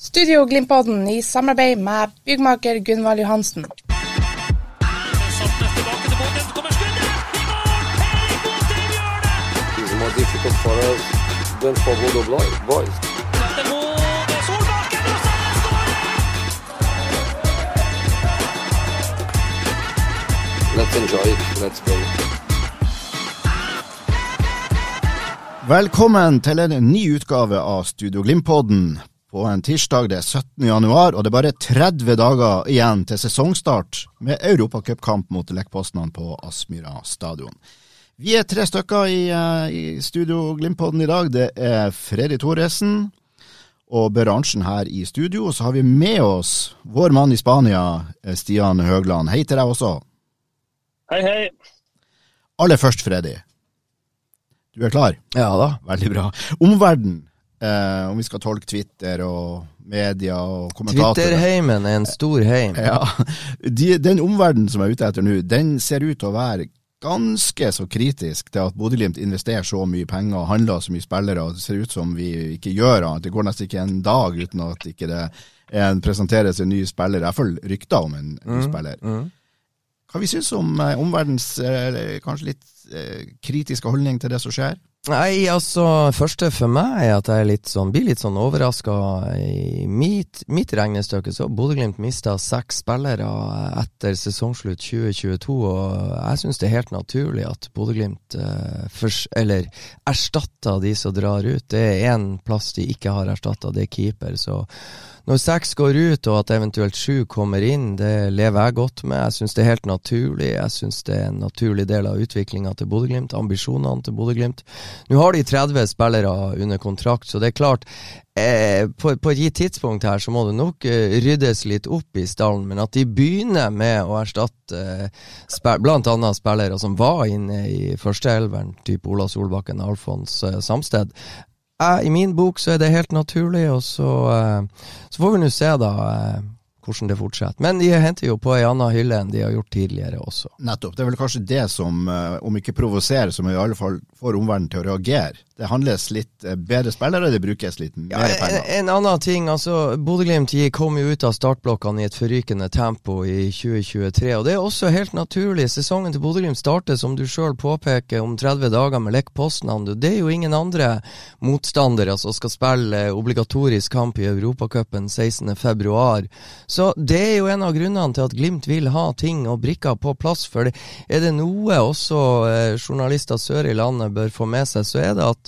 Studio Glimpodden i samarbeid med byggmaker Gunvald Johansen. difficult for us than for Bodo boys. Let's enjoy it. Let's go. Velkommen til en ny utgave av Studio Glimt-podden på en tirsdag det er 17. januar, og det er bare 30 dager igjen til sesongstart med europacupkamp mot Lekpostene på Aspmyra stadion. Vi er tre stykker i, eh, i Studio Glimt-podden i dag. Det er Freddy Thoresen og Beransjen her i studio. Og så har vi med oss vår mann i Spania, eh, Stian Høgland. Hei til deg også. Hei, hei. Aller først, Freddy. Du er klar? Ja da. Veldig bra. Omverden, eh, om vi skal tolke Twitter og media og kommentatorer Twitterheimen er en stor heim. Ja, de, Den omverdenen som jeg er ute etter nå, den ser ut til å være ganske så kritisk til at Bodø-Glimt investerer så mye penger og handler så mye spillere. og Det ser ut som vi ikke gjør annet. Det går nesten ikke en dag uten at ikke det ikke en presenteres en ny spiller. Hvert fall rykter om en ny spiller. Mm. Hva vi synes om eh, omverdens eh, kanskje litt eh, kritiske holdning til det som skjer? Nei, altså, første for meg er at jeg litt sånn, blir litt sånn overraska. I mitt, mitt regnestykke så har Bodø-Glimt mista seks spillere etter sesongslutt 2022, og jeg syns det er helt naturlig at Bodø-Glimt eh, erstatter de som drar ut. Det er én plass de ikke har erstatta, det er keeper. Så når seks går ut, og at eventuelt sju kommer inn, det lever jeg godt med. Jeg syns det er helt naturlig. Jeg syns det er en naturlig del av utviklinga til Bodø-Glimt, ambisjonene til Bodø-Glimt. Nå har de 30 spillere under kontrakt, så det er klart eh, på, på et gitt tidspunkt her så må det nok eh, ryddes litt opp i stallen, men at de begynner med å erstatte eh, spil, annet spillere som var inne i førsteelveren, type Ola Solbakken, Alfons eh, Samsted, eh, I min bok så er det helt naturlig, og så, eh, så får vi nå se da eh, hvordan det fortsetter. Men de henter jo på ei anna hylle enn de har gjort tidligere også. Nettopp. Det er vel kanskje det som, eh, om ikke provoserer, som i alle fall får omverdenen til å reagere. Det handles litt eh, bedre spillere, det brukes litt mer en, penger. en annen ting, altså Bodø-Glimt kom jo ut av startblokkene i et forrykende tempo i 2023, og det er også helt naturlig. Sesongen til Bodø-Glimt starter, som du sjøl påpeker, om 30 dager med Lech Poznan. Det er jo ingen andre motstandere som skal spille obligatorisk kamp i Europacupen 16.2. Så det er jo en av grunnene til at Glimt vil ha ting og brikker på plass. For er det noe også eh, journalister sør i landet bør få med seg, så er det at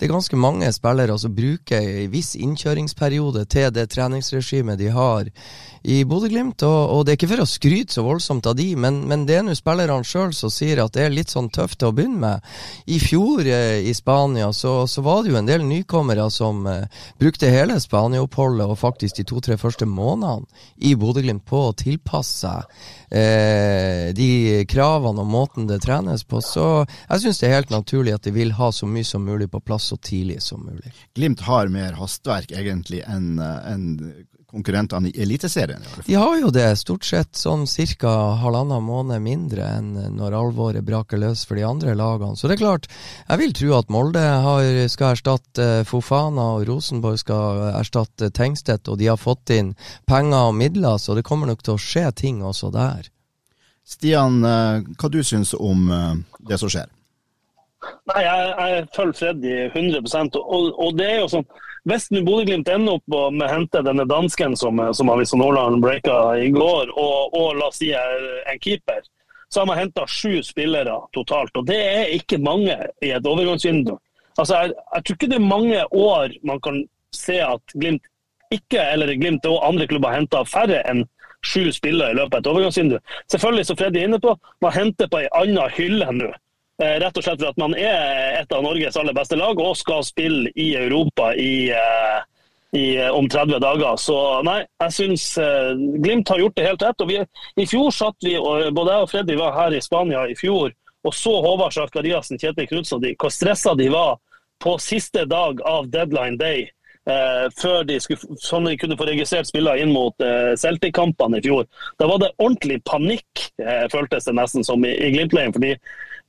det er ganske mange spillere som bruker en viss innkjøringsperiode til det treningsregimet de har i Bodø-Glimt. Og, og det er ikke for å skryte så voldsomt av de, men, men det er nå spillerne sjøl som sier at det er litt sånn tøft til å begynne med. I fjor eh, i Spania så, så var det jo en del nykommere som eh, brukte hele Spania-oppholdet og faktisk de to-tre første månedene i Bodø-Glimt på å tilpasse seg eh, de kravene og måten det trenes på. Så jeg syns det er helt naturlig at de vil ha så mye som mulig på plass så tidlig som mulig. Glimt har mer hastverk egentlig enn en konkurrentene i Eliteserien. De har jo det, stort sett sånn ca. halvannen måned mindre enn når alvoret braker løs for de andre lagene. Så det er klart, jeg vil tro at Molde har, skal erstatte eh, Fofana, og Rosenborg skal erstatte Tengstedt, og de har fått inn penger og midler, så det kommer nok til å skje ting også der. Stian, eh, hva du syns om eh, det som skjer? Nei, jeg, jeg følger Freddy 100 og, og det er jo sånn Hvis nå Bodø-Glimt ender opp med å hente denne dansken som, som Avisa Nordland breaka i går, og, og la oss si en keeper, så har man henta sju spillere totalt. og Det er ikke mange i et overgangsvindu. Altså, jeg, jeg tror ikke det er mange år man kan se at Glimt ikke, eller Glimt og andre klubber henter færre enn sju spillere i løpet av et overgangsvindu. Selvfølgelig, som Freddy er inne på, man henter på ei anna hylle nå. Eh, Rett og slett for at man er et av Norges aller beste lag og skal spille i Europa i, eh, i, om 30 dager. Så nei, jeg syns Glimt har gjort det helt rett. og vi, I fjor satt vi, og både jeg og Freddy var her i Spania i fjor og så Håvard Sakariassen, Kjetil Knutsen, hvor stressa de var på siste dag av deadline day. Eh, før de, skulle, sånn de kunne få registrert spillere inn mot eh, Celtic-kampene i fjor. Da var det ordentlig panikk, eh, føltes det nesten som i, i Glimt-leiren. fordi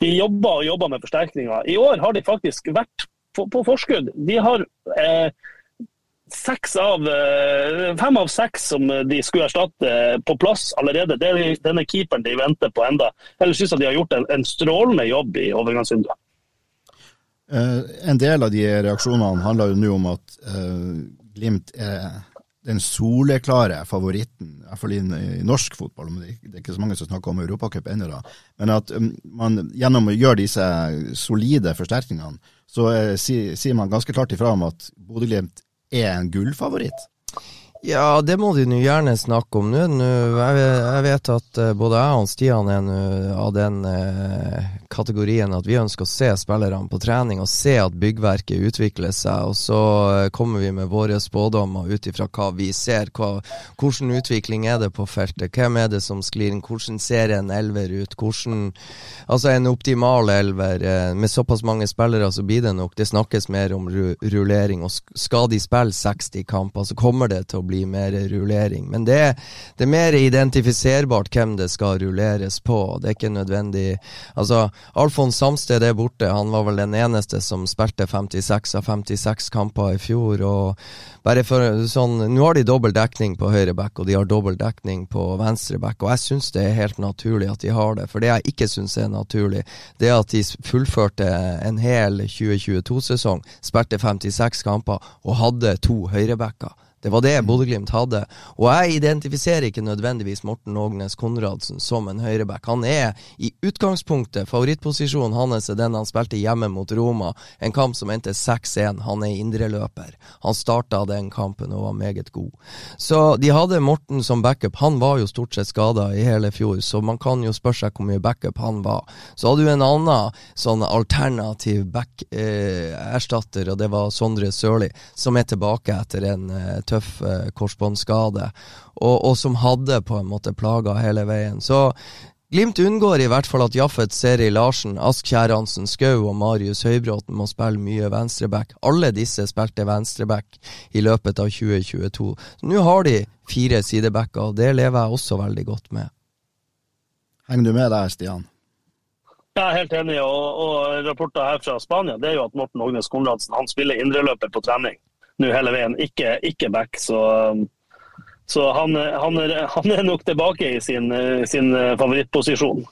de jobber og jobber med forsterkninger. I år har de faktisk vært på, på forskudd. De har eh, av, eh, fem av seks som de skulle erstatte, eh, på plass allerede. Det er denne keeperen de venter på enda. Ellers syns jeg de har gjort en, en strålende jobb i overgangsvinduet. Uh, en del av de reaksjonene handler jo nå om at uh, Glimt er den soleklare favoritten, i hvert fall i, i norsk fotball. Det, det er ikke så mange som snakker om Europacup ennå, da. Men at um, man gjennom å gjøre disse solide forsterkningene, så uh, sier si man ganske klart ifra om at Bodø-Glimt er en gullfavoritt? Ja, det må de nå gjerne snakke om nå. Jeg vet at eh, både jeg og Stian er nå av den eh, kategorien at vi ønsker å se spillerne på trening og se at byggverket utvikler seg. Og så eh, kommer vi med våre spådommer ut ifra hva vi ser. Hva, hvordan utvikling er det på feltet? Hvem er det som sklir inn? Hvordan ser en elver ut? Hvordan, altså en optimal elver. Med såpass mange spillere så blir det nok Det snakkes mer om rullering. Og skal de spille 60 kamper, så kommer det til å bli bli mer rullering. Men det, det, er mer identifiserbart hvem det skal rulleres på. Det er ikke nødvendig Altså, Alfons Samsted er borte. Han var vel den eneste som spilte 56 av 56 kamper i fjor. og bare for sånn, Nå har de dobbel dekning på høyre back, og de har dobbel dekning på venstre back. Og jeg syns det er helt naturlig at de har det. For det jeg ikke syns er naturlig, det er at de fullførte en hel 2022-sesong, spilte 56 kamper og hadde to høyrebacker. Det var det Bodø-Glimt hadde. Og jeg identifiserer ikke nødvendigvis Morten Ågnes Konradsen som en høyreback. Han er i utgangspunktet favorittposisjonen hans er den han spilte hjemme mot Roma. En kamp som endte 6-1. Han er indreløper. Han starta den kampen og var meget god. Så de hadde Morten som backup. Han var jo stort sett skada i hele fjor, så man kan jo spørre seg hvor mye backup han var. Så hadde du en annen sånn alternativ back-erstatter, eh, og det var Sondre Sørli, som er tilbake etter en eh, tøff eh, korsbåndskade, og, og, som hadde på en måte plaga hele veien. Så Glimt unngår i hvert fall at Jaffet Seri Larsen, Ask Kjærhansen Skau og Marius Høybråten må spille mye venstreback. Alle disse spilte venstreback i løpet av 2022. Så nå har de fire sidebacker, og det lever jeg også veldig godt med. Henger du med der, Stian? Jeg er helt enig, og, og rapporter her fra Spania det er jo at Morten Ognes Konradsen han spiller indreløper på trening nå hele veien, ikke, ikke back. Så, så han, han, er, han, er, nok tilbake i sin, sin favorittposisjon.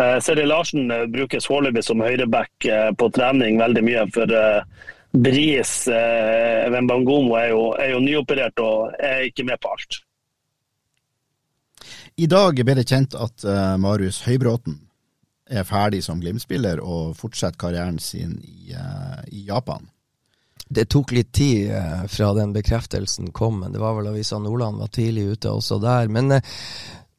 Eh, Seri Larsen brukes foreløpig som høyreback eh, på trening veldig mye. for eh, Bris Wembangomo er er jo nyoperert og er ikke med på alt. I dag ble det kjent at Marius Høybråten er ferdig som Glimt-spiller og fortsetter karrieren sin i, i Japan det tok litt tid eh, fra den bekreftelsen kom, men det var vel Avisa Nordland var tidlig ute også der. Men eh,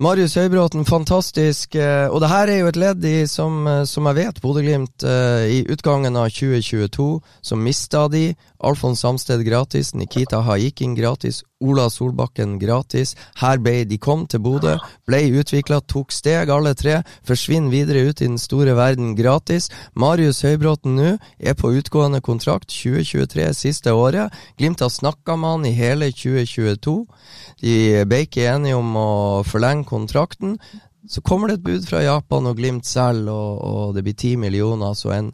Marius Høybråten, fantastisk. Eh, og det her er jo et ledd i, som, som jeg vet, Bodø-Glimt i utgangen av 2022, så mista de Alfons Samsted gratis, Nikita Haikin gratis, Ola Solbakken gratis. Her ble de kom til Bodø, ble utvikla, tok steg alle tre, forsvinner videre ut i den store verden gratis. Marius Høybråten nå er på utgående kontrakt 2023, siste året. Glimt har snakka med han i hele 2022. De ble ikke enige om å forlenge kontrakten. Så kommer det et bud fra Japan og Glimt selv, og, og det blir ti millioner. Så en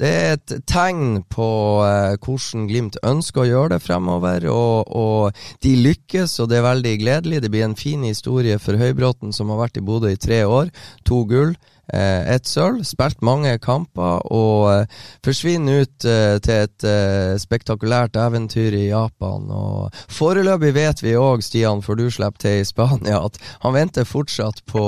det er et tegn på eh, hvordan Glimt ønsker å gjøre det fremover, og, og, de lykkes, og det er veldig gledelig. Det blir en fin historie for Høybråten, som har vært i Bodø i tre år. To gull. Eh, ett sølv, spilt mange kamper og eh, forsvinner ut eh, til et spektakulært eventyr i Japan. Og Foreløpig vet vi òg, Stian, før du slipper til i Spania, at han venter fortsatt på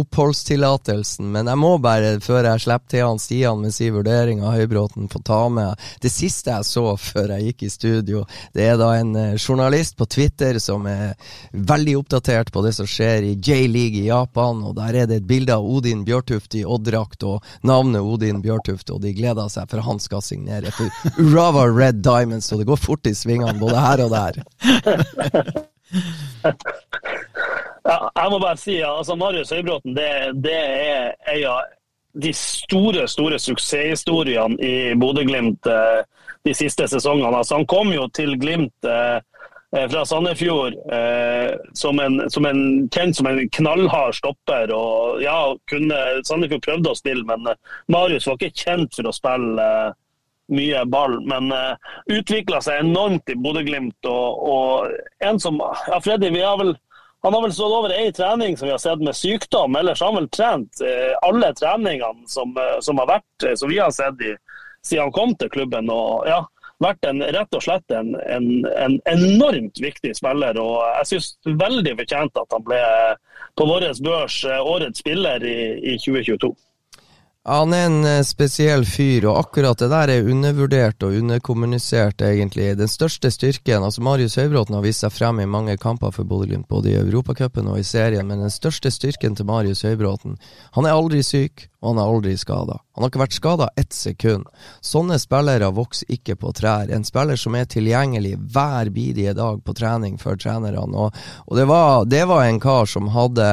oppholdstillatelsen. Men jeg må bare, før jeg slipper til han Stian med sin vurdering av Høybråten, få ta med det siste jeg så før jeg gikk i studio. Det er da en journalist på Twitter som er veldig oppdatert på det som skjer i J-league i Japan, og der er det et bilde av Odin Bjørn Bjørtuft i Odd-drakt og navnet Odin Bjørtuft, og de gleder seg for han skal signere for Urava Red Diamonds, og det går fort i svingene både her og der. ja, jeg må bare si altså Marius Høybråten det, det er en av de store store suksesshistoriene i Bodø-Glimt eh, de siste sesongene. Altså, han kom jo til Glimt Eh, fra Sandefjord eh, som, en, som en, kjent som en knallhard stopper. og ja, kunne, Sandefjord prøvde å spille, men uh, Marius var ikke kjent for å spille mye ball. Men uh, utvikla seg enormt i Bodø-Glimt. Og, og, en som ja, Freddy, vi har vel han har vel stått over ei trening som vi har sett med sykdom. Ellers har han vel trent eh, alle treningene som, som, har vært, som vi har sett i, siden han kom til klubben. Og ja, vært en, rett og slett en, en, en enormt viktig spiller. og Jeg syns veldig fortjent at han ble på vår børs eh, årets spiller i, i 2022. Han er en eh, spesiell fyr, og akkurat det der er undervurdert og underkommunisert, egentlig. Den største styrken altså Marius Høybråten har vist seg frem i mange kamper for Bodø-Glimt, både i Europacupen og i serien, men den største styrken til Marius Høybråten Han er aldri syk, og han er aldri skada. Han har ikke vært skada ett sekund. Sånne spillere vokser ikke på trær. En spiller som er tilgjengelig hver bidige dag på trening for trenerne, og, og det, var, det var en kar som hadde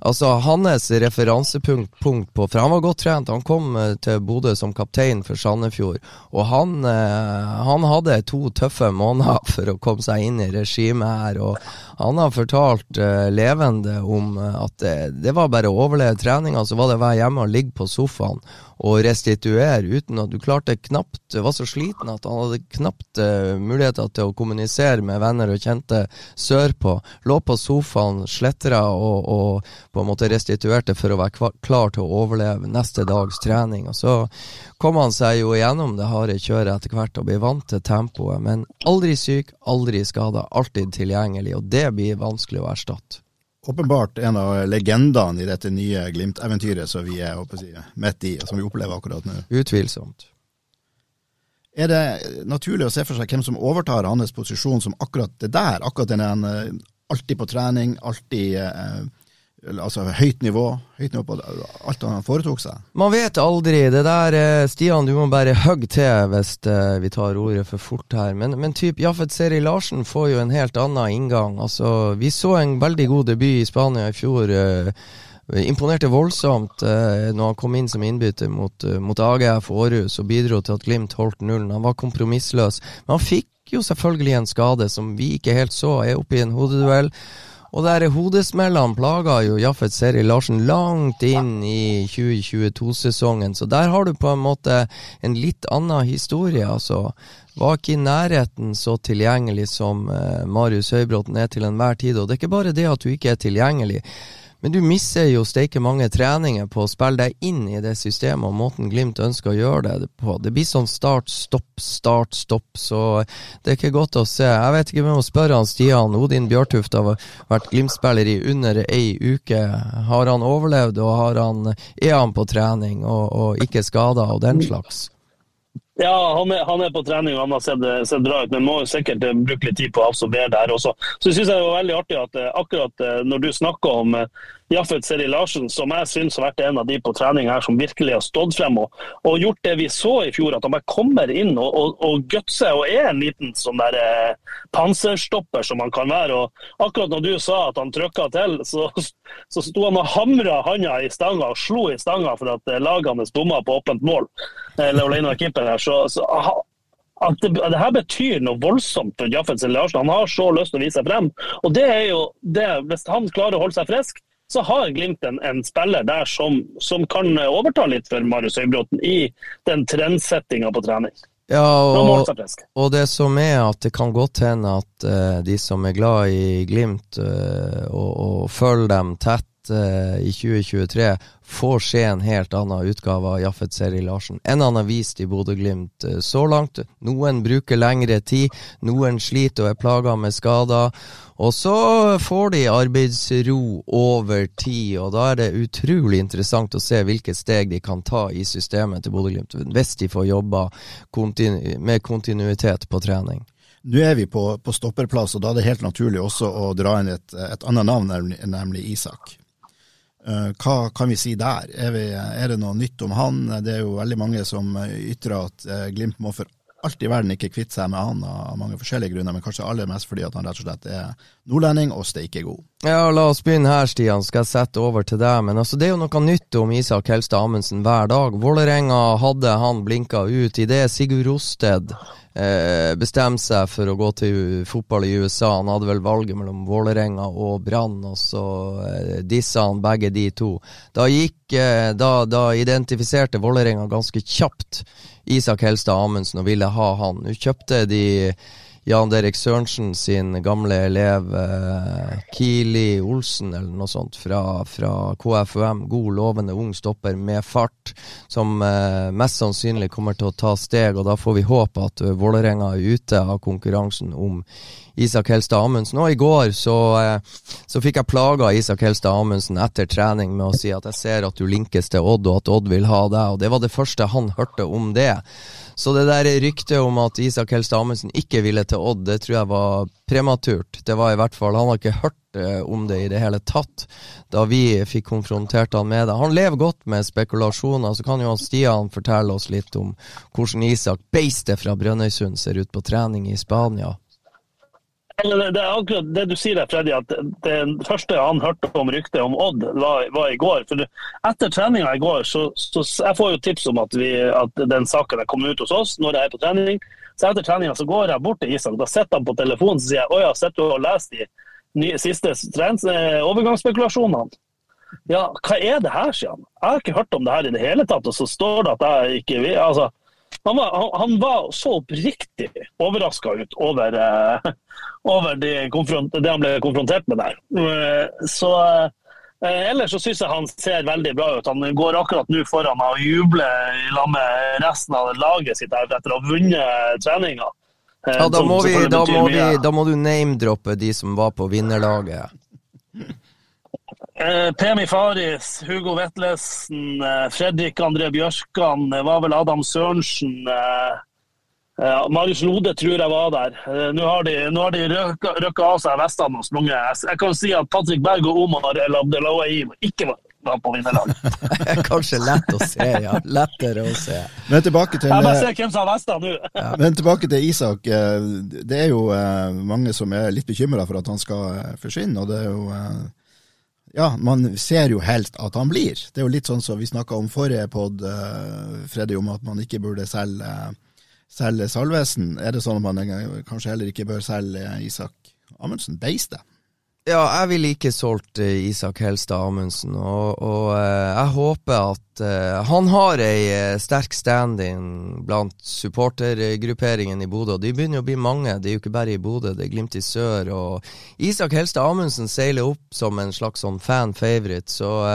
Altså, hans referansepunkt på For han var godt trent. Han kom eh, til Bodø som kaptein for Sandefjord. Og han, eh, han, hadde to tøffe måneder for å komme seg inn i regimet her. Og han har fortalt uh, levende om at det, det var bare å overleve treninga, så var det å være hjemme og ligge på sofaen og restituere uten at du klarte knapt Var så sliten at han hadde knapt uh, muligheter til å kommunisere med venner og kjente sørpå. Lå på sofaen, sletra og, og, på en måte restituerte for å være klar til å overleve neste dags trening. Og så kom han seg jo gjennom det harde kjøret etter hvert og ble vant til tempoet. Men aldri syk, aldri skada, alltid tilgjengelig, og det blir vanskelig å erstatte åpenbart en av legendene i dette nye Glimt-eventyret som vi er si, midt i, og som vi opplever akkurat nå. Utvilsomt. Er det naturlig å se for seg hvem som overtar hans posisjon som akkurat det der? Akkurat den er alltid på trening, alltid eh, altså høyt nivå, høyt nivå på alt han foretok seg. Man vet aldri. Det der, eh, Stian, du må bare hogge til hvis uh, vi tar ordet for fort her. Men, men typ Jaffet Seri Larsen får jo en helt annen inngang. Altså, vi så en veldig god debut i Spania i fjor. Uh, imponerte voldsomt eh, når han kom inn som innbytter mot, mot AGF Aarhus og bidro til at Glimt holdt nullen. Han var kompromissløs. Men han fikk jo selvfølgelig en skade som vi ikke helt så, er oppe i en hodeduell. Og der hodesmellene plaga jo Jaffet Seri Larsen langt inn i 2022-sesongen, så der har du på en måte en litt annen historie, altså. Var ikke i nærheten så tilgjengelig som eh, Marius Høybråten er til enhver tid. Og det er ikke bare det at du ikke er tilgjengelig. Men du mister jo steike mange treninger på å spille deg inn i det systemet og måten Glimt ønsker å gjøre det på. Det blir sånn start, stopp, start, stopp, så det er ikke godt å se. Jeg vet ikke om jeg må spørre han Stian. Odin Bjørtuft har vært Glimt-spiller i under ei uke. Har han overlevd, og har han, er han på trening og, og ikke skada og den slags? Ja, han er, han er, på trening og han har sett, sett, bra ut, men må sikkert eh, bruke litt tid på å absorbere det her også. Så jeg synes det var veldig artig at eh, akkurat eh, når du snakker om Jaffet Seri Larsen, som jeg syns har vært en av de på trening her som virkelig har stått frem og, og gjort det vi så i fjor, at han bare kommer inn og, og, og gutser og er en liten sånn der eh, panserstopper som han kan være. Og akkurat når du sa at han trykka til, så, så sto han og hamra handa i stanga og slo i stanga for at laget hans bomma på åpent mål. Eller alene av her. Så, så at det, det, her betyr noe voldsomt for Jaffet Larsen. Han har så lyst til å vise seg frem. Og det er jo det, Hvis han klarer å holde seg frisk, så har Glimt en, en spiller der som, som, kan overta litt for Marius Høybråten i den trendsettinga på trening. Ja, og, og, det som er at det kan godt hende at uh, de som er glad i Glimt uh, og, og følger dem tett uh, i 2023, får se en helt annen utgave av Jaffet Seri Larsen enn han har vist i Bodø-Glimt så langt. Noen bruker lengre tid, noen sliter og er plaga med skader. Og så får de arbeidsro over tid, og da er det utrolig interessant å se hvilke steg de kan ta i systemet til Bodø-Glimt, hvis de får jobba kontinu med kontinuitet på trening. Nå er vi på, på, stopperplass, og da er det helt naturlig også å dra inn et, et annet navn, nemlig, nemlig Isak. Eh, hva kan vi si der? Er, vi, er, det noe nytt om han? Det er jo veldig mange som ytrer at eh, Glimt må for alt i verden ikke kvitte seg med han av mange forskjellige grunner, men kanskje aller mest fordi at han rett og slett er nordlending og steike god. Ja, la oss begynne her, Stian. Skal jeg sette over til deg. Men altså, det er jo noe nytt om Isak Helstad Amundsen hver dag. Vålerenga hadde han blinka ut. I det Sigurd Rosted bestemte seg for å gå til fotball i USA. Han hadde vel valget mellom Vålerenga og Brann, og så eh, dissa han begge de to. Da, gikk, eh, da, da identifiserte Vålerenga ganske kjapt Isak Helstad Amundsen og ville ha han. Nå kjøpte de Jan Derek Sørensen sin gamle elev eh, Kili Olsen eller noe sånt fra, fra, KFUM. God, lovende ung stopper med fart, som eh, mest sannsynlig kommer til å ta steg. og Da får vi håpe at uh, Vålerenga er ute av konkurransen om Isak Helstad Amundsen. Og i går så, eh, så fikk jeg plaga Isak Helstad Amundsen etter trening med å si at jeg ser at du linkes til Odd, og at Odd vil ha deg. Og det var det første han hørte om det. Så det der ryktet om at Isak Helstad Amundsen ikke ville til Odd, det tror jeg var prematurt. Det var i hvert fall Han har ikke hørt eh, om det i det hele tatt da vi fikk konfrontert han med det. Han lever godt med spekulasjoner, så kan jo Stian fortelle oss litt om hvordan Isak Beiste fra Brønnøysund ser ut på trening i Spania. Det er akkurat det du sier der, Freddy, at det første han hørte om ryktet om Odd, var, var i går. For Etter treninga i går, så, så jeg får jo tips om at, vi, at den saken er kommet ut hos oss når jeg er på trening. Så etter treninga så går jeg bort til Isak. Da sitter han på telefonen og sier jeg, å ja, sitter du og leser de nye, siste eh, overgangsspekulasjonene? Ja, hva er det her, sier han. Jeg har ikke hørt om det her i det hele tatt. Og så står det at jeg ikke vil altså, han var, han, han var, så oppriktig overraska ut over, uh, over det, det, han ble konfrontert med der. Uh, så uh, Ellers så syns jeg han ser veldig bra ut. Han går akkurat nå foran og jubler i lag med resten av laget sitt etter å ha vunnet treninga. Ja, da må, vi, da, må vi, da må du name-droppe de som var på vinnerlaget. Eh, Pemi Faris, Hugo Vetlesen, eh, Fredrik André Bjørkan, det var vel Adam Sørensen. Eh, Marius Lode tror jeg var der. Nå har de, nå har de røkka av seg vestene og sprunget. Jeg kan si at Patrick Berg og Omar El Abdelawi ikke var på vinnerlaget. Kanskje lett å se, ja. Lettere å se. Men tilbake til Jeg bare ser hvem som har vestene nå. ja. Men tilbake til Isak. Det er jo mange som er litt bekymra for at han skal forsvinne. og det er jo ja, man ser jo helst at han blir. Det er jo litt sånn som vi snakka om forrige pod, uh, Freddy, om at man ikke burde selge, selge Salvesen. Er det sånn at man kanskje heller ikke bør selge Isak Amundsen? Beistet? Ja, jeg ville ikke solgt uh, Isak Helstad Amundsen, og, og uh, jeg håper at uh, Han har ei sterk stand-in blant supportergrupperingen i Bodø, og de begynner å bli mange. Det er jo ikke bare i Bodø, det er Glimt i sør. Og Isak Helstad Amundsen seiler opp som en slags sånn fan-favorite, så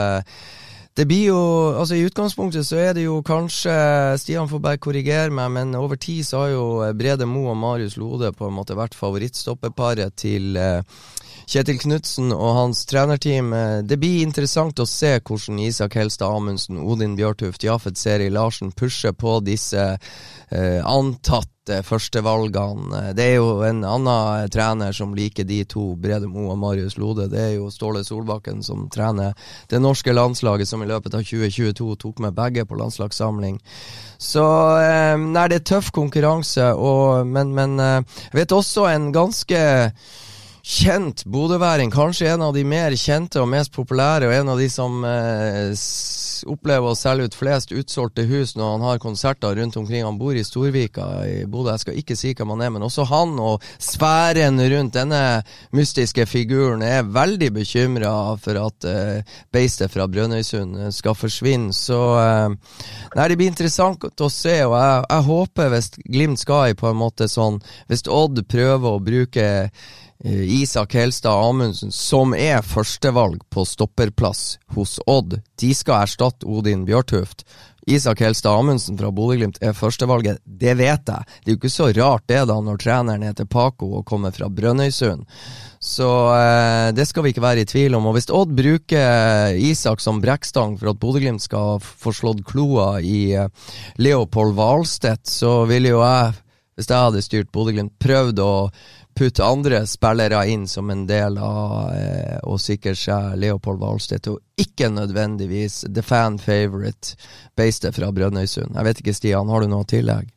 det blir jo Altså I utgangspunktet så er det jo kanskje Stian får bare korrigere meg, men over tid så har jo Brede Mo og Marius Lode på en måte vært favorittstoppeparet til Kjetil Knutsen og hans trenerteam. Eh, det blir interessant å se hvordan Isak Helstad Amundsen, Odin Bjørtuft, Jafet Seri Larsen pusher på disse eh, antatte førstevalgene. Det er jo en annen trener som liker de to, Brede Moe og Marius Lode. Det er jo Ståle Solbakken som trener det norske landslaget, som i løpet av 2022 tok med begge på landslagssamling. Så eh, nei, det er tøff konkurranse, og, men, men eh, jeg vet også en ganske kjent bodøværing, kanskje en av de mer kjente og mest populære, og en av de som eh, opplever å selge ut flest utsolgte hus når han har konserter rundt omkring. Han bor i Storvika i Bodø, jeg skal ikke si hvem han er, men også han og sfæren rundt denne mystiske figuren er veldig bekymra for at eh, beistet fra Brønnøysund eh, skal forsvinne. Så eh, nei, det blir interessant å se, og jeg, jeg håper hvis Glimt skal i på en måte sånn Hvis Odd prøver å bruke Isak Helstad Amundsen, som er førstevalg på stopperplass hos Odd, de skal erstatte Odin Bjørtuft. Isak Helstad Amundsen fra Bodø-Glimt er førstevalget, det vet jeg. Det er jo ikke så rart det, da, når treneren heter Paco og kommer fra Brønnøysund. Så eh, det skal vi ikke være i tvil om. Og hvis Odd bruker Isak som brekkstang for at Bodø-Glimt skal få slått kloa i eh, Leopold Hvalstedt, så ville jo jeg, hvis jeg hadde styrt Bodø-Glimt, prøvd å putte andre spillere inn som en del av eh, å sikre seg Leopold Wahlstedt, og ikke nødvendigvis the fan favorite beistet fra Brønnøysund. Jeg vet ikke, Stian, har du noe tillegg?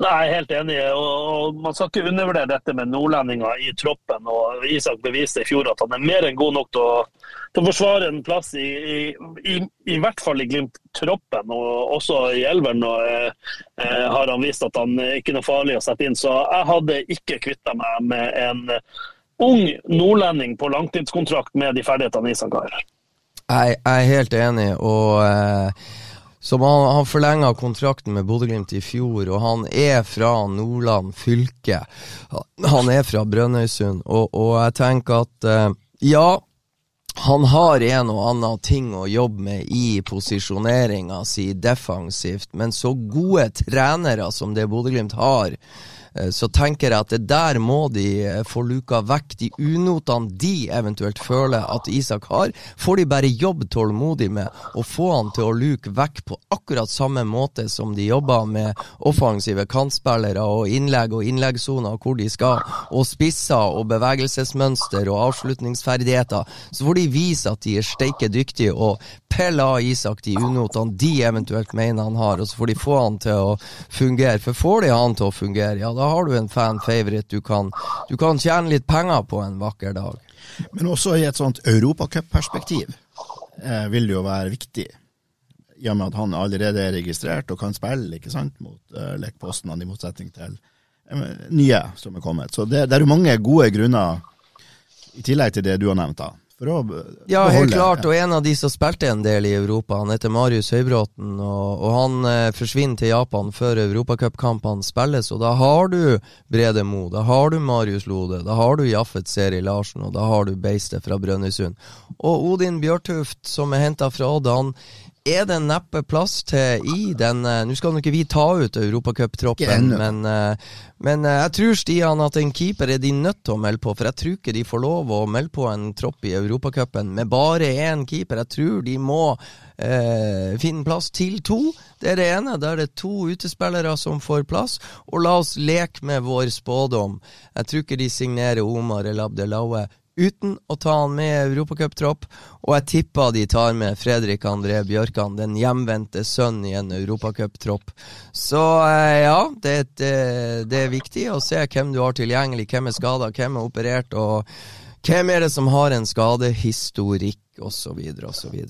Nei, Jeg er helt enig. og, Man skal ikke undervurdere dette med nordlendinger i troppen. og Isak beviste i fjor at han er mer enn god nok til å, til å forsvare en plass i, i, i, i hvert fall i Glimt-troppen. og Også i elveren og, eh, eh, har han vist at han ikke er noe farlig å sette inn. Så jeg hadde ikke kvitta meg med en ung nordlending på langtidskontrakt med de ferdighetene Isak har. Jeg, jeg er helt enig. og... Eh, som han, han forlenga kontrakten med Bodø-Glimt i fjor, og han er fra Nordland fylke. Han er fra Brønnøysund, og, og jeg tenker at uh, ja, han har en og annen ting å jobbe med i posisjoneringa si defensivt, men så gode trenere som det Bodø-Glimt har, Eh, så tenker jeg at det der må de eh, få luka vekk de unotene de eventuelt føler at Isak har. Får de bare jobbe tålmodig med å få han til å luke vekk på akkurat samme måte som de jobber med offensive kantspillere og innlegg og innleggssoner hvor de skal, og spisser og bevegelsesmønster og avslutningsferdigheter, så får de vise at de er steike dyktige og pelle av Isak de unotene de eventuelt mener han har, og så får de få han til å fungere. For får de han til å fungere, ja da har du en fan favorite du kan, du kan tjene litt penger på en vakker dag. Men også i et sånt europacupperspektiv eh, vil det jo være viktig. I og med at han allerede er registrert og kan spille ikke sant, mot eh, lekpostene, i motsetning til eh, nye som er kommet. Så det, det er jo mange gode grunner, i tillegg til det du har nevnt, da, for å Ja, helt klart. Og en av de som spilte en del i Europa, han heter Marius Høybråten. Og, og han eh, forsvinner til Japan før europacupkampene spilles. Og da har du Brede Mo, da har du Marius Lode, da har du Jaffet Seri Larsen, og da har du Beistet fra Brønnøysund. Og Odin Bjørtuft, som er henta fra Odd, han er det neppe plass til i den uh, Nå skal nok ikke vi ta ut europacuptroppen, men, uh, men uh, jeg tror Stian at en keeper er de nødt til å melde på, for jeg tror ikke de får lov å melde på en tropp i europacupen med bare én keeper. Jeg tror de må finne plass til to. Det er det ene. Da er det to utespillere som får plass. Og la oss leke med vår spådom. Jeg tror ikke de signerer Omar El Abdelaue uten å ta han med i europacuptropp, og jeg tipper de tar med Fredrik André Bjørkan, den hjemvendte sønnen i en europacuptropp. Så eh, ja, det, det, det, er viktig å se hvem du har tilgjengelig, hvem er skada, hvem er operert, og hvem er det som har en skadehistorikk, osv., osv.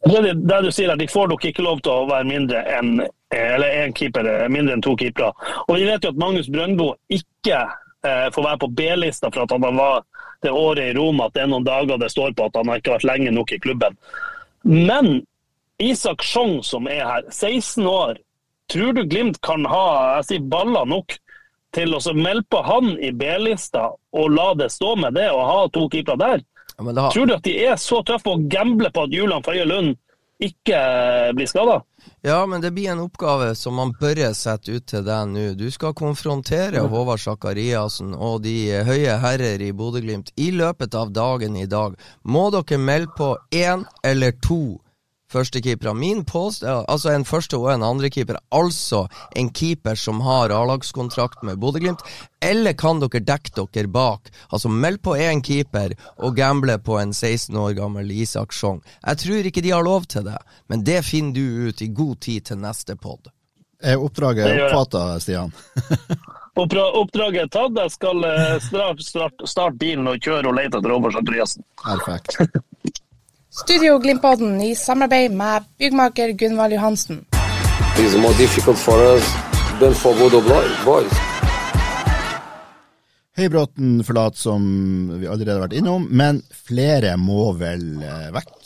Det, det du sier, at De får nok ikke lov til å være mindre enn eller en keeper, mindre enn to keepere. Og Vi vet jo at Magnus Brøndbo ikke får være på B-lista for at han var det året i Roma, at det er noen dager det står på at han har ikke vært lenge nok i klubben. Men Isak Sjong som er her, 16 år, tror du Glimt kan ha jeg sier, baller nok til å melde på han i B-lista og la det stå med det, og ha to keepere der? Ja, har... Tror du at de er så tøffe å gambler på at Julian Føye Lund ikke blir skada? Ja, men det blir en oppgave som man bør sette ut til deg nå. Du skal konfrontere Håvard Sakariassen og de høye herrer i Bodø-Glimt i løpet av dagen i dag. Må dere melde på én eller to førstekeepere. Min post, altså en første og en andrekeeper, altså en keeper som har A-lagskontrakt med Bodø-Glimt, eller kan dere dekke dere bak? Altså meld på én keeper og gamble på en 16 år gammel Isak Sjong. Jeg tror ikke de har lov til det, men det finner du ut i god tid til neste pod. Er oppdraget oppfatta, Stian? Oppdraget er tatt. Jeg skal eh, starte start, start bilen og kjøre og lete etter Robert Andreassen. Perfekt. Studio Glimpodden i samarbeid med byggmaker Gunvald Johansen. Høybråten forlater, som vi allerede har vært innom, men flere må vel eh, vekk?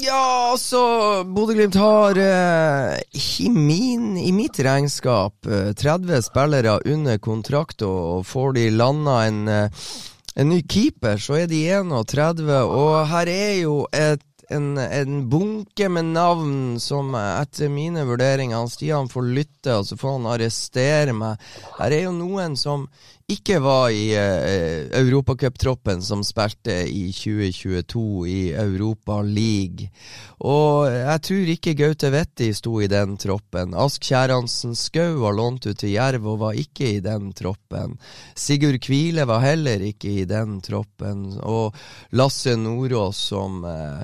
Ja, altså Bodø-Glimt har eh, i, min, i, mitt regnskap eh, 30 spillere under kontrakt, og får de landa en eh, en ny keeper, så er de 31, og her er jo et en, en bunke med navn som etter mine vurderinger Stian får lytte, og så får han arrestere meg. Her er jo noen som ikke var i uh, europacuptroppen som spilte i 2022 i Europa League. Og jeg tror ikke Gaute Vetti sto i den troppen. Ask Kjæransen Skau var lånt ut til Jerv og var ikke i den troppen. Sigurd Kvile var heller ikke i den troppen. Og Lasse Nordås som uh,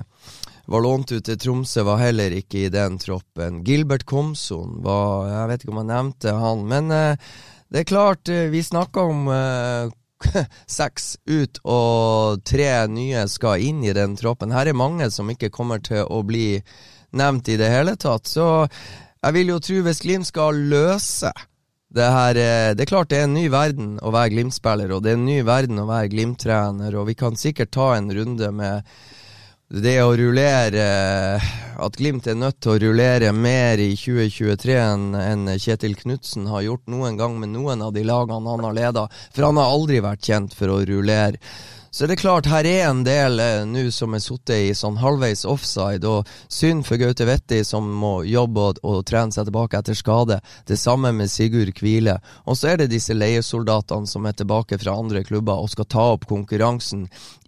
var lånt ut til Tromsø, var heller ikke i den troppen. Gilbert Komson var Jeg vet ikke om jeg nevnte han, men uh, det er klart, eh, vi snakka om uh, seks ut og tre nye skal inn i den troppen. Her er mange som ikke kommer til å bli nevnt i det hele tatt. Så jeg vil jo tro hvis Glimt skal løse det her eh, Det er klart det er en ny verden å være Glimt-spiller, og det er en ny verden å være Glimt-trener, og vi kan sikkert ta en runde med det å rullere At Glimt er nødt til å rullere mer i 2023 enn Kjetil Knutsen har gjort noen gang med noen av de lagene han har leda. For han har aldri vært kjent for å rullere. Så det er klart, her er en del eh, nå som er sittet i sånn halvveis offside, og synd for Gaute Vetti som må jobbe og, og, trene seg tilbake etter skade. Det samme med Sigurd Kvile. Og så er det disse leiesoldatene som er tilbake fra andre klubber og skal ta opp konkurransen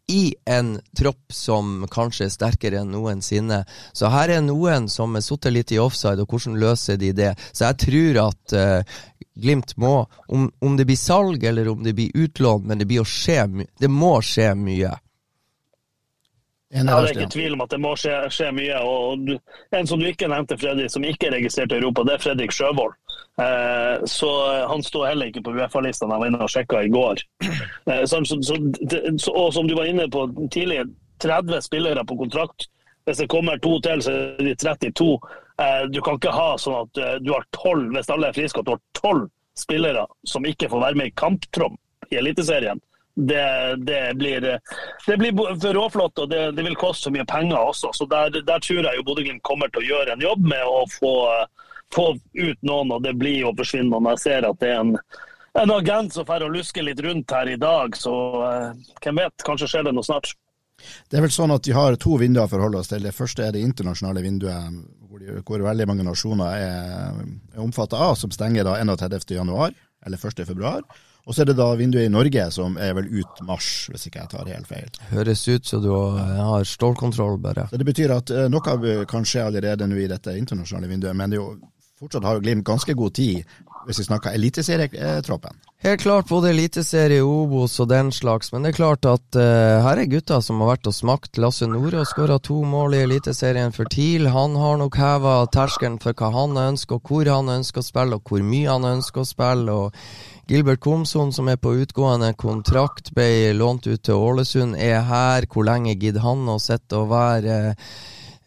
i en tropp som kanskje er sterkere enn noensinne. Så her er noen som er sittet litt i offside, og hvordan løser de det? Så jeg tror at uh, Glimt må, om, om, det blir salg eller om det blir utlån, men det, å skje, det må skje mye. Det er ikke tvil om at det må skje, skje mye. og En som du ikke nevnte, Fredrik, som ikke er registrert i Europa, det er Fredrik Sjøvold. Eh, så Han står heller ikke på Uefa-lista jeg var inne og sjekka i går. Eh, så, så, så, og som du var inne på tidligere, 30 spillere på kontrakt. Hvis det kommer to til, så er de 32. Eh, du kan ikke ha sånn at eh, du har 12, hvis alle er friske, at du har 12 spillere som ikke får være med i kamptropp i Eliteserien det, det, blir, det blir for råflott, og det, det, vil koste så mye penger også. Så Der, der tror jeg jo Bodø-Glimt kommer til å gjøre en jobb med å få, få ut noen, og det blir jo forsvinne noen. jeg ser at det er en, en agent som får luske litt rundt her i dag, så uh, hvem vet, kanskje skjer det noe snart. Det er vel sånn at De har to vinduer å forholde oss til. Det første er det internasjonale vinduet, hvor, de, hvor veldig mange nasjoner er, er omfattet av, som stenger da 31.1 eller 1.2. Og så er det da vinduet i Norge som er vel ut mars, hvis ikke jeg tar helt feil. Høres ut som du har stålkontroll, bare. Så Det betyr at uh, noe kan skje allerede nå i dette internasjonale vinduet, men det er jo fortsatt har jo Glimt ganske god tid hvis vi snakker eliteserietroppen. Helt klart både eliteserie, Obos og den slags, men det er klart at uh, her er gutter som har vært og smakt. Lasse Nordås skåra to mål i Eliteserien for TIL. Han har nok heva terskelen for hva han ønsker, og hvor han ønsker å spille, og hvor mye han ønsker å spille. og Gilbert Komson, som er på utgående kontrakt, ble lånt ut til Ålesund, er her. Hvor lenge gidder han å sitte og være